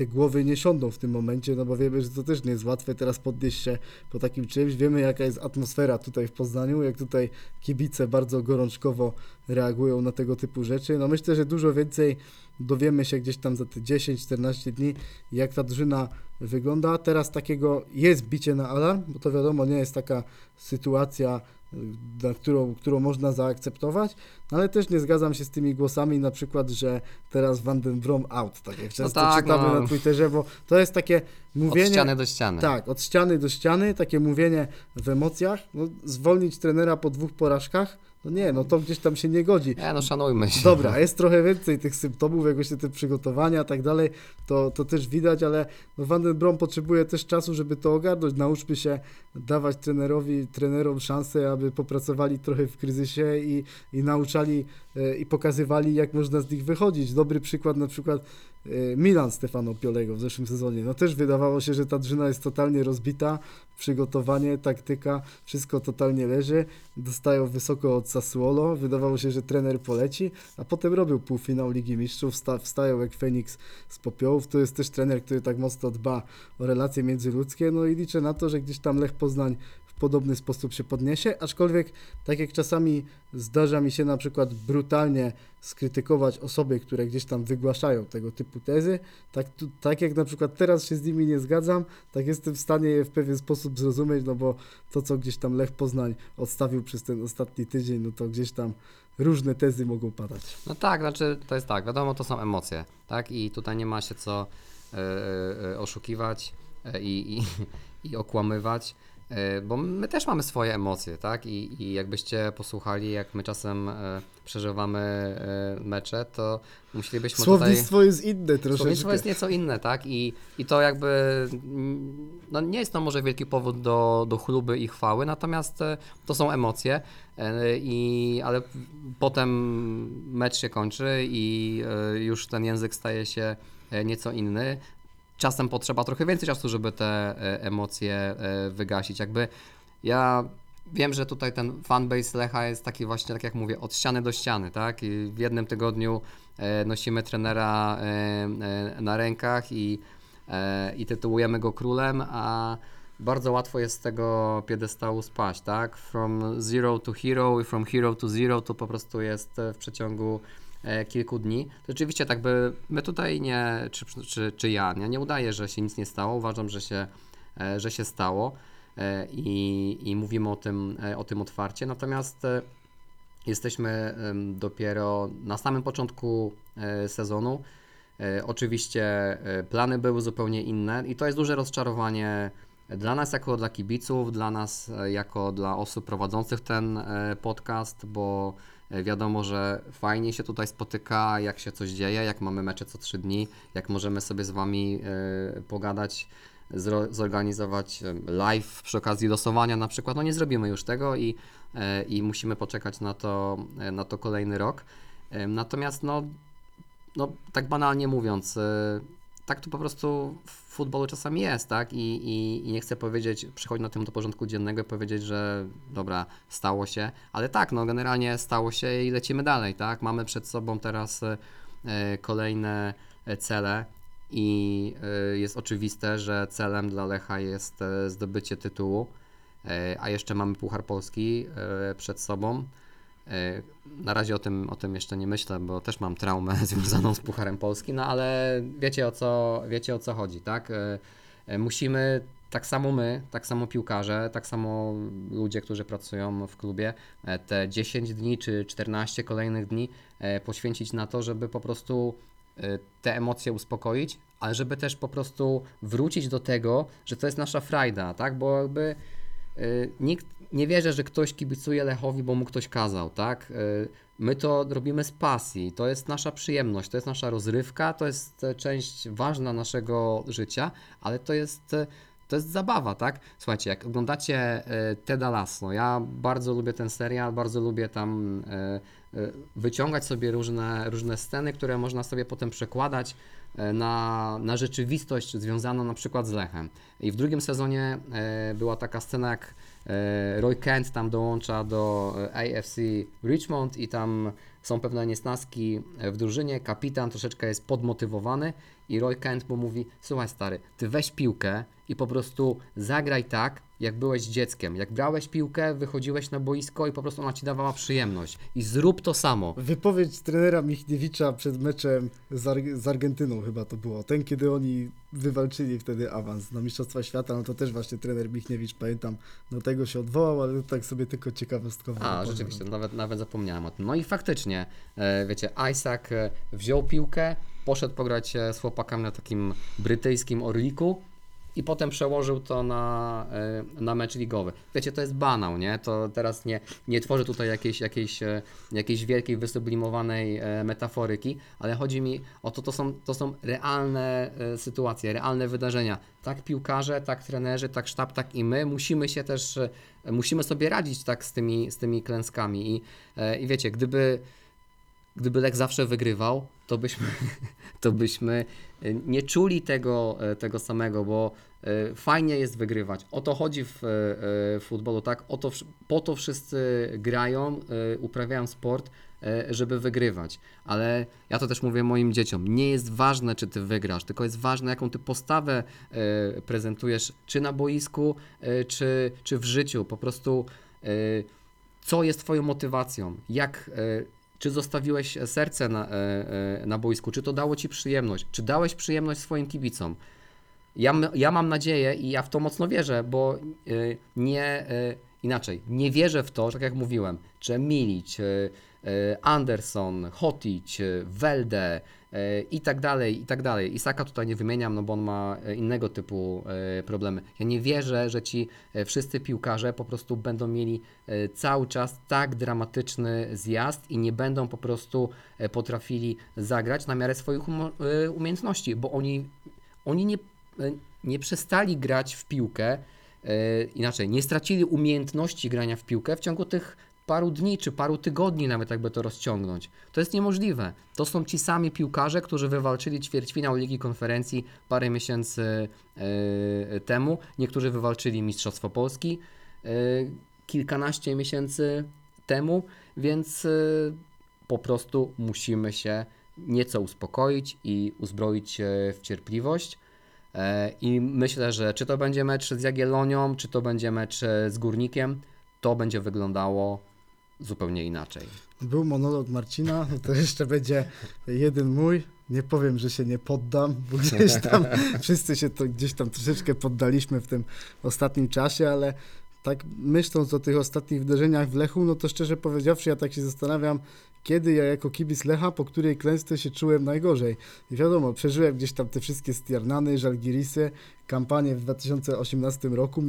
te głowy nie siądą w tym momencie, no bo wiemy, że to też nie jest łatwe teraz podnieść się po takim czymś. Wiemy, jaka jest atmosfera tutaj w Poznaniu, jak tutaj kibice bardzo gorączkowo reagują na tego typu rzeczy. No myślę, że dużo więcej dowiemy się gdzieś tam za te 10-14 dni, jak ta drużyna wygląda. Teraz takiego jest bicie na alarm, bo to wiadomo, nie jest taka sytuacja, na którą, którą można zaakceptować, no ale też nie zgadzam się z tymi głosami, na przykład, że teraz Van den Brom out, tak jak często tak, czytamy no. na Twitterze, bo to jest takie mówienie... Od ściany do ściany. Tak, od ściany do ściany, takie mówienie w emocjach, no, zwolnić trenera po dwóch porażkach, no nie, no to gdzieś tam się nie godzi. Nie, no szanujmy się. Dobra, jest trochę więcej tych symptomów, jak właśnie te przygotowania i tak dalej, to, to też widać, ale no Van den Brom potrzebuje też czasu, żeby to ogarnąć. Nauczmy się dawać trenerowi, trenerom szansę, aby popracowali trochę w kryzysie i, i nauczali e, i pokazywali, jak można z nich wychodzić. Dobry przykład na przykład Milan Stefano Piolego w zeszłym sezonie. No też wydawało się, że ta drużyna jest totalnie rozbita, przygotowanie, taktyka, wszystko totalnie leży. Dostają wysoko od Sassuolo, wydawało się, że trener poleci, a potem robił półfinał Ligi Mistrzów, wsta wstają jak Feniks z popiołów. To jest też trener, który tak mocno dba o relacje międzyludzkie, no i liczę na to, że gdzieś tam Lech Poznań podobny sposób się podniesie, aczkolwiek tak jak czasami zdarza mi się na przykład brutalnie skrytykować osoby, które gdzieś tam wygłaszają tego typu tezy, tak, tu, tak jak na przykład teraz się z nimi nie zgadzam, tak jestem w stanie je w pewien sposób zrozumieć, no bo to, co gdzieś tam Lech Poznań odstawił przez ten ostatni tydzień, no to gdzieś tam różne tezy mogą padać. No tak, znaczy to jest tak, wiadomo, to są emocje, tak? I tutaj nie ma się co e, oszukiwać i, i, i okłamywać, bo my też mamy swoje emocje, tak? I, I jakbyście posłuchali, jak my czasem e, przeżywamy e, mecze, to musielibyśmy tutaj... Słownictwo jest inne troszeczkę. Słownictwo jest nieco inne, tak? I, i to jakby, no nie jest to może wielki powód do, do chluby i chwały, natomiast e, to są emocje, e, i, ale potem mecz się kończy i e, już ten język staje się e, nieco inny. Czasem potrzeba trochę więcej czasu, żeby te e, emocje e, wygasić. Jakby ja wiem, że tutaj ten fanbase Lecha jest taki właśnie, tak jak mówię, od ściany do ściany, tak? I w jednym tygodniu e, nosimy trenera na rękach i, i tytułujemy go królem, a bardzo łatwo jest z tego piedestału spaść, tak? From zero to hero i from hero to zero to po prostu jest w przeciągu kilku dni. Rzeczywiście tak by my tutaj nie, czy, czy, czy ja, nie, nie udaję, że się nic nie stało. Uważam, że się, e, że się stało e, i, i mówimy o tym, e, o tym otwarcie. Natomiast e, jesteśmy dopiero na samym początku e, sezonu. E, Oczywiście e, plany były zupełnie inne i to jest duże rozczarowanie dla nas jako dla kibiców, dla nas e, jako dla osób prowadzących ten e, podcast, bo e, wiadomo, że fajnie się tutaj spotyka, jak się coś dzieje, jak mamy mecze co trzy dni, jak możemy sobie z Wami e, pogadać, zorganizować e, live przy okazji losowania na przykład. No nie zrobimy już tego i, e, i musimy poczekać na to, e, na to kolejny rok. E, Natomiast no, no tak banalnie mówiąc, e, tak to po prostu futbolu czasami jest, tak? I, i, I nie chcę powiedzieć, przychodzi na tym do porządku dziennego i powiedzieć, że dobra, stało się, ale tak, no generalnie stało się i lecimy dalej, tak? Mamy przed sobą teraz e, kolejne e, cele i e, jest oczywiste, że celem dla Lecha jest zdobycie tytułu, a jeszcze mamy Puchar Polski przed sobą. E, Na razie o tym, o tym jeszcze nie myślę, bo też mam traumę związaną z Pucharem Polski, no ale wiecie o co, wiecie o co chodzi, tak? E, e, Musimy, tak samo my, tak samo piłkarze, tak samo ludzie, którzy pracują w klubie, te 10 dni czy 14 kolejnych dni poświęcić na to, żeby po prostu te emocje uspokoić, ale żeby też po prostu wrócić do tego, że to jest nasza frajda, tak? Bo jakby nikt nie wierzy, że ktoś kibicuje Lechowi, bo mu ktoś kazał, tak? Y, My to robimy z pasji, to jest nasza przyjemność, to jest nasza rozrywka, to jest e, część ważna naszego życia, ale to jest, e, to jest zabawa, tak? Słuchajcie, jak oglądacie e, Teda Lasso, ja bardzo lubię ten serial, bardzo lubię tam wyciągać sobie różne, różne sceny, które można sobie potem przekładać na, na rzeczywistość związaną na przykład z Lechem. I w drugim sezonie e, była taka scena, jak e, Roy Kent tam dołącza do e, AFC Richmond i tam są pewne niesnaski w drużynie, kapitan troszeczkę jest podmotywowany i Roy Kent mu mówi, słuchaj stary, ty weź piłkę i po prostu zagraj tak, jak byłeś dzieckiem. Jak brałeś piłkę, wychodziłeś na boisko i po prostu ona ci dawała przyjemność. I zrób to samo. Wypowiedź trenera Michniewicza przed meczem z, Ar- z Argentyną chyba to było. Ten, kiedy oni wywalczyli wtedy awans na Mistrzostwa Świata, no to też właśnie trener Michniewicz, pamiętam, do tego się odwołał, ale tak sobie tylko ciekawostkowo. A, rzeczywiście, nawet, nawet zapomniałem o tym. No i faktycznie, e, wiecie, Isaac e, wziął piłkę, poszedł pograć e, z chłopakami na takim brytyjskim Orliku i potem przełożył to na, e, na mecz ligowy. Wiecie, to jest banał, nie? To teraz nie, nie tworzę tutaj jakiejś, jakiejś, e, jakiejś wielkiej, wysublimowanej e, metaforyki, ale chodzi mi o to, to są, to są realne sytuacje, realne wydarzenia. Tak piłkarze, tak trenerzy, tak sztab, tak i my musimy się też, musimy sobie radzić tak z tymi, z tymi klęskami i, i wiecie, gdyby gdyby Lech zawsze wygrywał, to byśmy, to byśmy e, nie czuli tego, e, tego samego, bo e, fajnie jest wygrywać. O to chodzi w, w futbolu, tak? O to, po to wszyscy grają, uprawiają sport, żeby wygrywać. Ale ja to też mówię moim dzieciom, nie jest ważne, czy ty wygrasz, tylko jest ważne, jaką ty postawę prezentujesz, czy na boisku, czy, czy w życiu. Po prostu co jest twoją motywacją, jak, czy zostawiłeś serce na, e, e, na boisku, czy to dało ci przyjemność, czy dałeś przyjemność swoim kibicom. Ja, ja mam nadzieję i ja w to mocno wierzę, bo e, nie e, inaczej, nie wierzę w to, tak jak mówiłem, że Milić, e, e, Anderson, Hotić, e, Welde e, i tak dalej, i tak dalej. Isaka tutaj nie wymieniam, no bo on ma e, innego typu e, problemy. Ja nie wierzę, że ci e, wszyscy piłkarze po prostu będą mieli cały czas tak dramatyczny zjazd i nie będą po prostu potrafili zagrać na miarę swoich umiejętności, bo oni, oni nie, nie przestali grać w piłkę, inaczej, nie stracili umiejętności grania w piłkę w ciągu tych paru dni czy paru tygodni, nawet jakby to rozciągnąć. To jest niemożliwe. To są ci sami piłkarze, którzy wywalczyli ćwierćfinał Ligi Konferencji parę miesięcy e, temu. Niektórzy wywalczyli Mistrzostwo Polski e, kilkanaście miesięcy temu, więc e, po prostu musimy się nieco uspokoić i uzbroić się w cierpliwość. I myślę, że czy to będzie mecz z Jagiellonią, czy to będzie mecz z Górnikiem, to będzie wyglądało zupełnie inaczej. Był monolog Marcina, no to jeszcze będzie jeden mój. Nie powiem, że się nie poddam, bo gdzieś tam wszyscy się to gdzieś tam troszeczkę poddaliśmy w tym ostatnim czasie, ale tak myśląc o tych ostatnich wydarzeniach w Lechu, no to szczerze powiedziawszy, ja tak się zastanawiam, kiedy ja jako kibic Lecha, po której klęsce się czułem najgorzej. I wiadomo, przeżyłem gdzieś tam te wszystkie Stiarnany, Żalgirisy, kampanię w 2018 roku,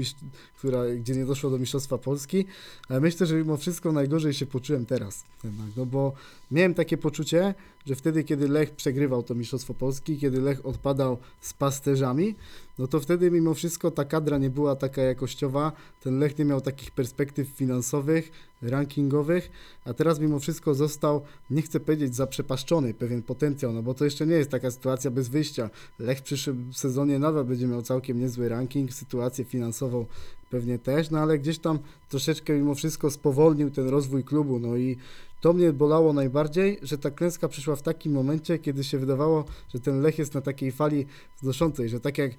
która, gdzie nie doszło do Mistrzostwa Polski, ale myślę, że mimo wszystko najgorzej się poczułem teraz. Jednak, no bo miałem takie poczucie, że wtedy, kiedy Lech przegrywał to Mistrzostwo Polski, kiedy Lech odpadał z pasterzami, no to wtedy mimo wszystko ta kadra nie była taka jakościowa, ten Lech nie miał takich perspektyw finansowych, rankingowych, a teraz mimo wszystko został, nie chcę powiedzieć zaprzepaszczony pewien potencjał, no bo to jeszcze nie jest taka sytuacja bez wyjścia. Lech w przyszłym sezonie nadal będzie miał całkiem niezły ranking, sytuację finansową pewnie też, no ale gdzieś tam troszeczkę mimo wszystko spowolnił ten rozwój klubu, no i to mnie bolało najbardziej, że ta klęska przyszła w takim momencie, kiedy się wydawało, że ten Lech jest na takiej fali wznoszącej, że tak jak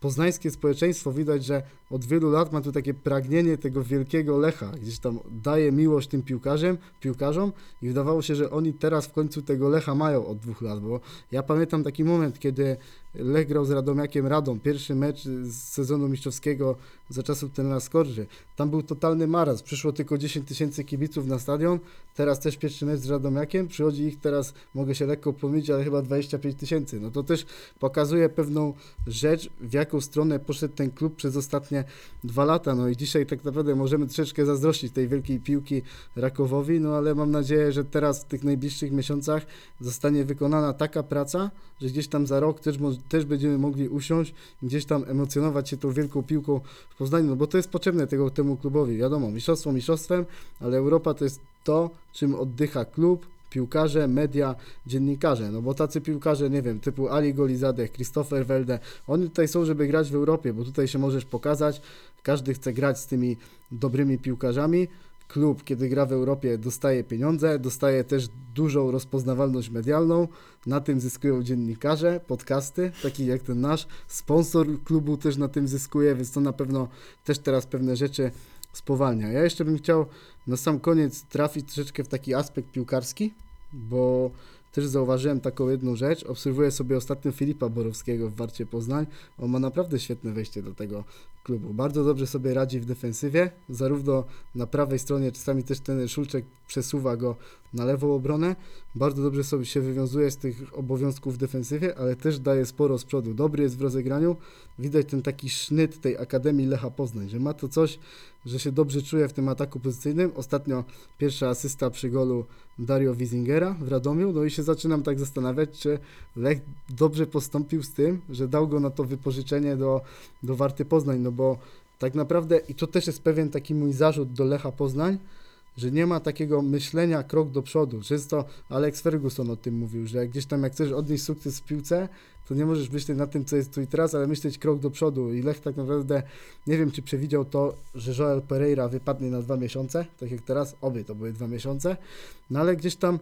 poznańskie społeczeństwo widać, że od wielu lat ma tu takie pragnienie tego wielkiego Lecha, gdzieś tam daje miłość tym piłkarzom, piłkarzom i wydawało się, że oni teraz w końcu tego Lecha mają od dwóch lat, bo ja pamiętam taki moment, kiedy Lech grał z Radomiakiem Radom, pierwszy mecz z sezonu mistrzowskiego za czasów trenera Skorży. Tam był totalny maraz, przyszło tylko 10 tysięcy kibiców na stadion, teraz też pierwszy mecz z Radomiakiem, przychodzi ich teraz, mogę się lekko pomylić, ale chyba 25 tysięcy. No to też pokazuje pewną rzecz, w jaką stronę poszedł ten klub przez ostatnie dwa lata. No i dzisiaj tak naprawdę możemy troszeczkę zazdrościć tej wielkiej piłki Rakowowi, no ale mam nadzieję, że teraz w tych najbliższych miesiącach zostanie wykonana taka praca, że gdzieś tam za rok też, mo- też będziemy mogli usiąść, gdzieś tam emocjonować się tą wielką piłką w Poznaniu, no bo to jest potrzebne tego, temu klubowi. Wiadomo, mistrzostwo mistrzostwem, ale Europa to jest to, czym oddycha klub, piłkarze, media, dziennikarze, no bo tacy piłkarze, nie wiem, typu Ali Golizadeh, Christopher Welde, oni tutaj są, żeby grać w Europie, bo tutaj się możesz pokazać, każdy chce grać z tymi dobrymi piłkarzami, klub, kiedy gra w Europie, dostaje pieniądze, dostaje też dużą rozpoznawalność medialną, na tym zyskują dziennikarze, podcasty, taki jak ten nasz, sponsor klubu też na tym zyskuje, więc to na pewno też teraz pewne rzeczy spowalnia. Ja jeszcze bym chciał na sam koniec trafić troszeczkę w taki aspekt piłkarski, bo też zauważyłem taką jedną rzecz. Obserwuję sobie ostatnio Filipa Borowskiego w Warcie Poznań. On ma naprawdę świetne wejście do tego klubu. Bardzo dobrze sobie radzi w defensywie, zarówno na prawej stronie, czasami też ten Szulczek przesuwa go na lewą obronę. Bardzo dobrze sobie się wywiązuje z tych obowiązków w defensywie, ale też daje sporo z przodu. Dobry jest w rozegraniu. Widać ten taki sznyt tej Akademii Lecha Poznań, że ma to coś, że się dobrze czuje w tym ataku pozycyjnym. Ostatnio pierwsza asysta przy golu Dario Wizingera w Radomiu, no i się zaczynam tak zastanawiać, czy Lech dobrze postąpił z tym, że dał go na to wypożyczenie do, do Warty Poznań, no bo tak naprawdę, i to też jest pewien taki mój zarzut do Lecha Poznań, że nie ma takiego myślenia krok do przodu. Często Alex Ferguson o tym mówił, że gdzieś tam jak chcesz odnieść sukces w piłce, to nie możesz myśleć nad tym, co jest tu i teraz, ale myśleć krok do przodu. I Lech tak naprawdę, nie wiem, czy przewidział to, że Joel Pereira wypadnie na dwa miesiące, tak jak teraz, obie to były dwa miesiące, no ale gdzieś tam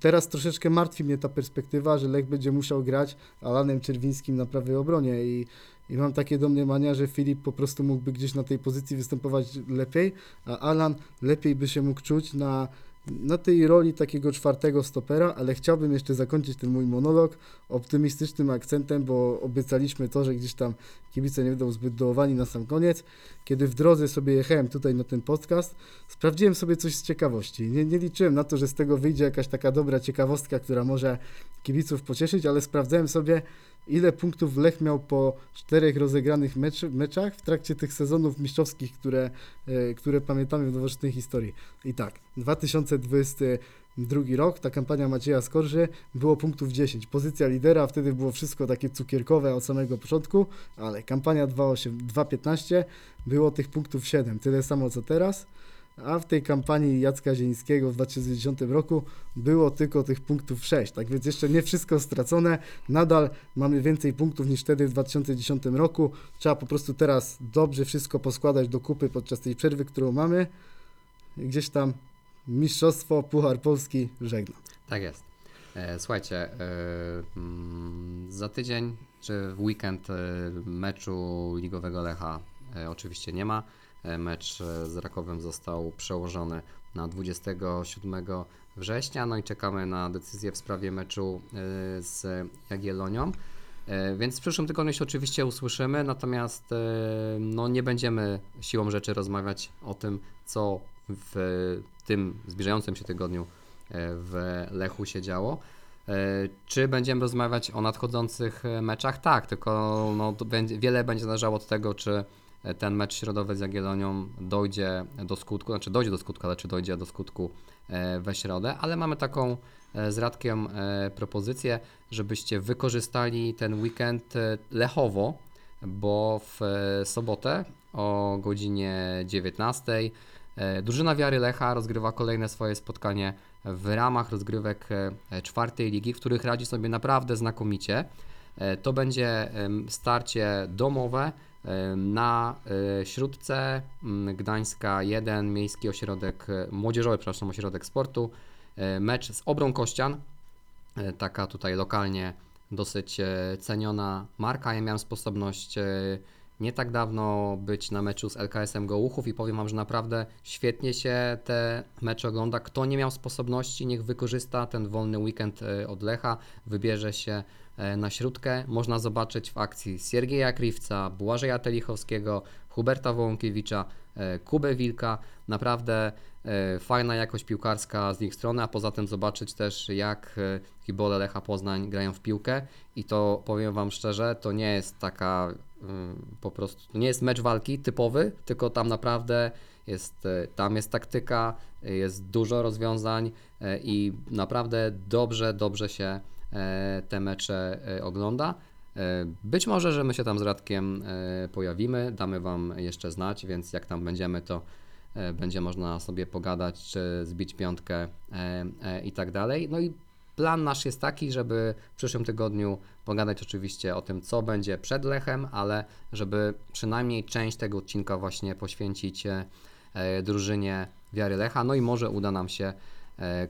teraz troszeczkę martwi mnie ta perspektywa, że Lech będzie musiał grać Alanem Czerwińskim na prawej obronie i, i mam takie domniemania, że Filip po prostu mógłby gdzieś na tej pozycji występować lepiej, a Alan lepiej by się mógł czuć na, na tej roli takiego czwartego stopera, ale chciałbym jeszcze zakończyć ten mój monolog optymistycznym akcentem, bo obiecaliśmy to, że gdzieś tam kibice nie będą zbyt dołowani na sam koniec. Kiedy w drodze sobie jechałem tutaj na ten podcast, sprawdziłem sobie coś z ciekawości. Nie, nie liczyłem na to, że z tego wyjdzie jakaś taka dobra ciekawostka, która może kibiców pocieszyć, ale sprawdzałem sobie, ile punktów Lech miał po czterech rozegranych mecz, meczach w trakcie tych sezonów mistrzowskich, które, e, które pamiętamy w nowoczesnej historii. I tak, 2022 rok, ta kampania Macieja Skorży, było punktów 10. Pozycja lidera, wtedy było wszystko takie cukierkowe od samego początku, ale kampania 2.8 2.15 było tych punktów 7, tyle samo co teraz. A w tej kampanii Jacka Zielińskiego w 2010 roku było tylko tych punktów 6. Tak więc jeszcze nie wszystko stracone. Nadal mamy więcej punktów niż wtedy w 2010 roku. Trzeba po prostu teraz dobrze wszystko poskładać do kupy podczas tej przerwy, którą mamy. Gdzieś tam mistrzostwo, Puchar Polski żegnam. Tak jest. E, Słuchajcie, e, mm, za tydzień, czy w weekend e, meczu ligowego Lecha oczywiście nie ma. E, Mecz e, z Rakowem został przełożony na 27 września, no i czekamy na decyzję w sprawie meczu e, z Jagiellonią. Więc w przyszłym tygodniu się oczywiście usłyszymy, natomiast no, nie będziemy siłą rzeczy rozmawiać o tym, co w tym zbliżającym się tygodniu w Lechu się działo. Czy będziemy rozmawiać o nadchodzących meczach? Tak, tylko no, wiele będzie zależało od tego, czy ten mecz środowy z Jagiellonią dojdzie do skutku, znaczy dojdzie do skutku, ale czy dojdzie do skutku e, we środę, ale mamy taką e, z Radkiem e, propozycję, żebyście wykorzystali ten weekend e, lechowo, bo w e, sobotę o godzinie 19 e, drużyna Wiary Lecha rozgrywa kolejne swoje spotkanie w ramach rozgrywek e, czwartej ligi, w których radzi sobie naprawdę znakomicie. E, To będzie starcie domowe na e, Śródce m, Gdańska 1, Miejski Ośrodek e, Młodzieżowy, przepraszam, Ośrodek Sportu. E, Mecz z Obrą Kościan, e, taka tutaj lokalnie dosyć e, ceniona marka. Ja miałem sposobność e, nie tak dawno być na meczu z LKS-em Gołuchów i powiem Wam, że naprawdę świetnie się te mecze ogląda. Kto nie miał sposobności, niech wykorzysta ten wolny weekend e, od Lecha, wybierze się e, na śródkę. Można zobaczyć w akcji Siergieja Kriwca, Błażeja Telichowskiego, Huberta Wołąkiewicza, e, Kubę Wilka. Naprawdę e, fajna jakość piłkarska z ich strony, a poza tym zobaczyć też jak e, kibole Lecha Poznań grają w piłkę i to powiem Wam szczerze, to nie jest taka mm, po prostu, nie jest mecz walki typowy, tylko tam naprawdę jest, e, tam jest taktyka, e, jest dużo rozwiązań e, i naprawdę dobrze, dobrze się e, te mecze e, ogląda. E, Być może, że my się tam z Radkiem e, pojawimy, damy Wam jeszcze znać, więc jak tam będziemy, to e, będzie można sobie pogadać, czy zbić piątkę e, e, i tak dalej. No i plan nasz jest taki, żeby w przyszłym tygodniu pogadać oczywiście o tym, co będzie przed Lechem, ale żeby przynajmniej część tego odcinka właśnie poświęcić e, e, drużynie Wiary Lecha. No i może uda nam się e,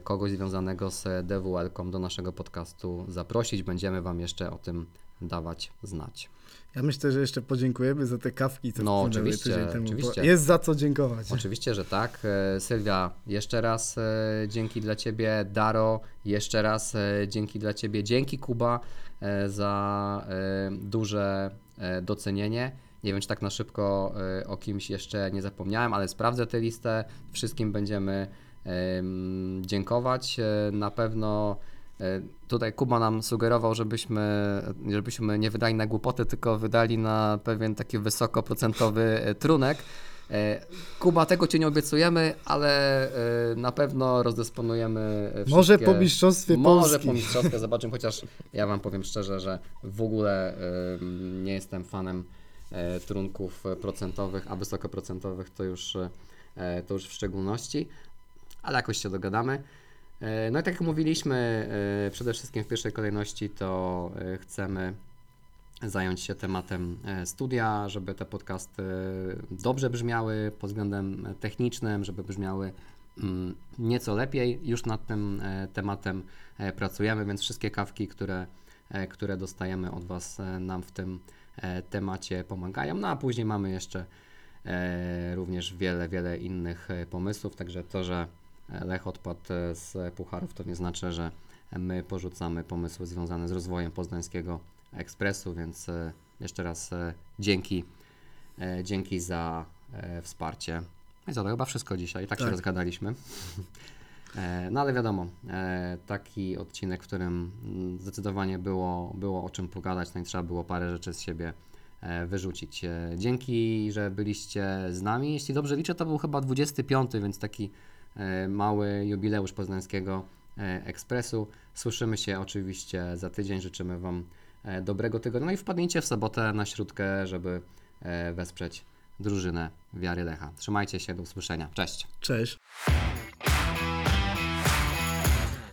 kogoś związanego z DWL-ką do naszego podcastu zaprosić. Będziemy Wam jeszcze o tym dawać znać. Ja myślę, że jeszcze podziękujemy za te kawki, co No, oczywiście, temu. oczywiście. Jest za co dziękować. Oczywiście, że tak. E, Sylwia, jeszcze raz e, dzięki dla Ciebie. Daro, jeszcze raz e, dzięki dla Ciebie. Dzięki Kuba e, za e, duże e, docenienie. Nie wiem, czy tak na szybko e, o kimś jeszcze nie zapomniałem, ale sprawdzę tę listę. Wszystkim będziemy em, dziękować. E, Na pewno e, tutaj Kuba nam sugerował, żebyśmy, żebyśmy nie wydali na głupoty, tylko wydali na pewien taki wysokoprocentowy e, trunek. Kuba, tego Ci nie obiecujemy, ale na pewno rozdysponujemy e, Może wszystkie- po mistrzostwie Może Polski. po mistrzostwie zobaczymy, chociaż ja Wam powiem szczerze, że w ogóle nie jestem fanem trunków procentowych, a wysokoprocentowych to już, to już w szczególności, ale jakoś się dogadamy. E, No i tak jak mówiliśmy, e, przede wszystkim w pierwszej kolejności to e, chcemy zająć się tematem studia, żeby te podcasty dobrze brzmiały pod względem technicznym, żeby brzmiały mm, nieco lepiej. Już nad tym tematem pracujemy, więc wszystkie kawki, które, które dostajemy od Was, nam w tym temacie pomagają. No a później mamy jeszcze również wiele, wiele innych pomysłów, także to, że Lech odpadł e, z pucharów, to nie znaczy, że my porzucamy pomysły związane z rozwojem poznańskiego ekspresu, więc e, jeszcze raz e, dzięki, dzięki za wsparcie. No i co, to chyba wszystko dzisiaj, tak, się Tak. rozgadaliśmy. E, No ale wiadomo, taki odcinek, w którym mm, zdecydowanie było, było o czym pogadać, no i trzeba było parę rzeczy z siebie wyrzucić. Dzięki, że byliście z nami. Jeśli dobrze liczę, to był chyba 25, więc taki mały jubileusz poznańskiego e, ekspresu. Słyszymy się oczywiście za tydzień. Życzymy Wam e, dobrego tygodnia. No i wpadnijcie w sobotę na śródkę, żeby e, wesprzeć drużynę Wiary Lecha. Trzymajcie się, do usłyszenia. Cześć. Cześć.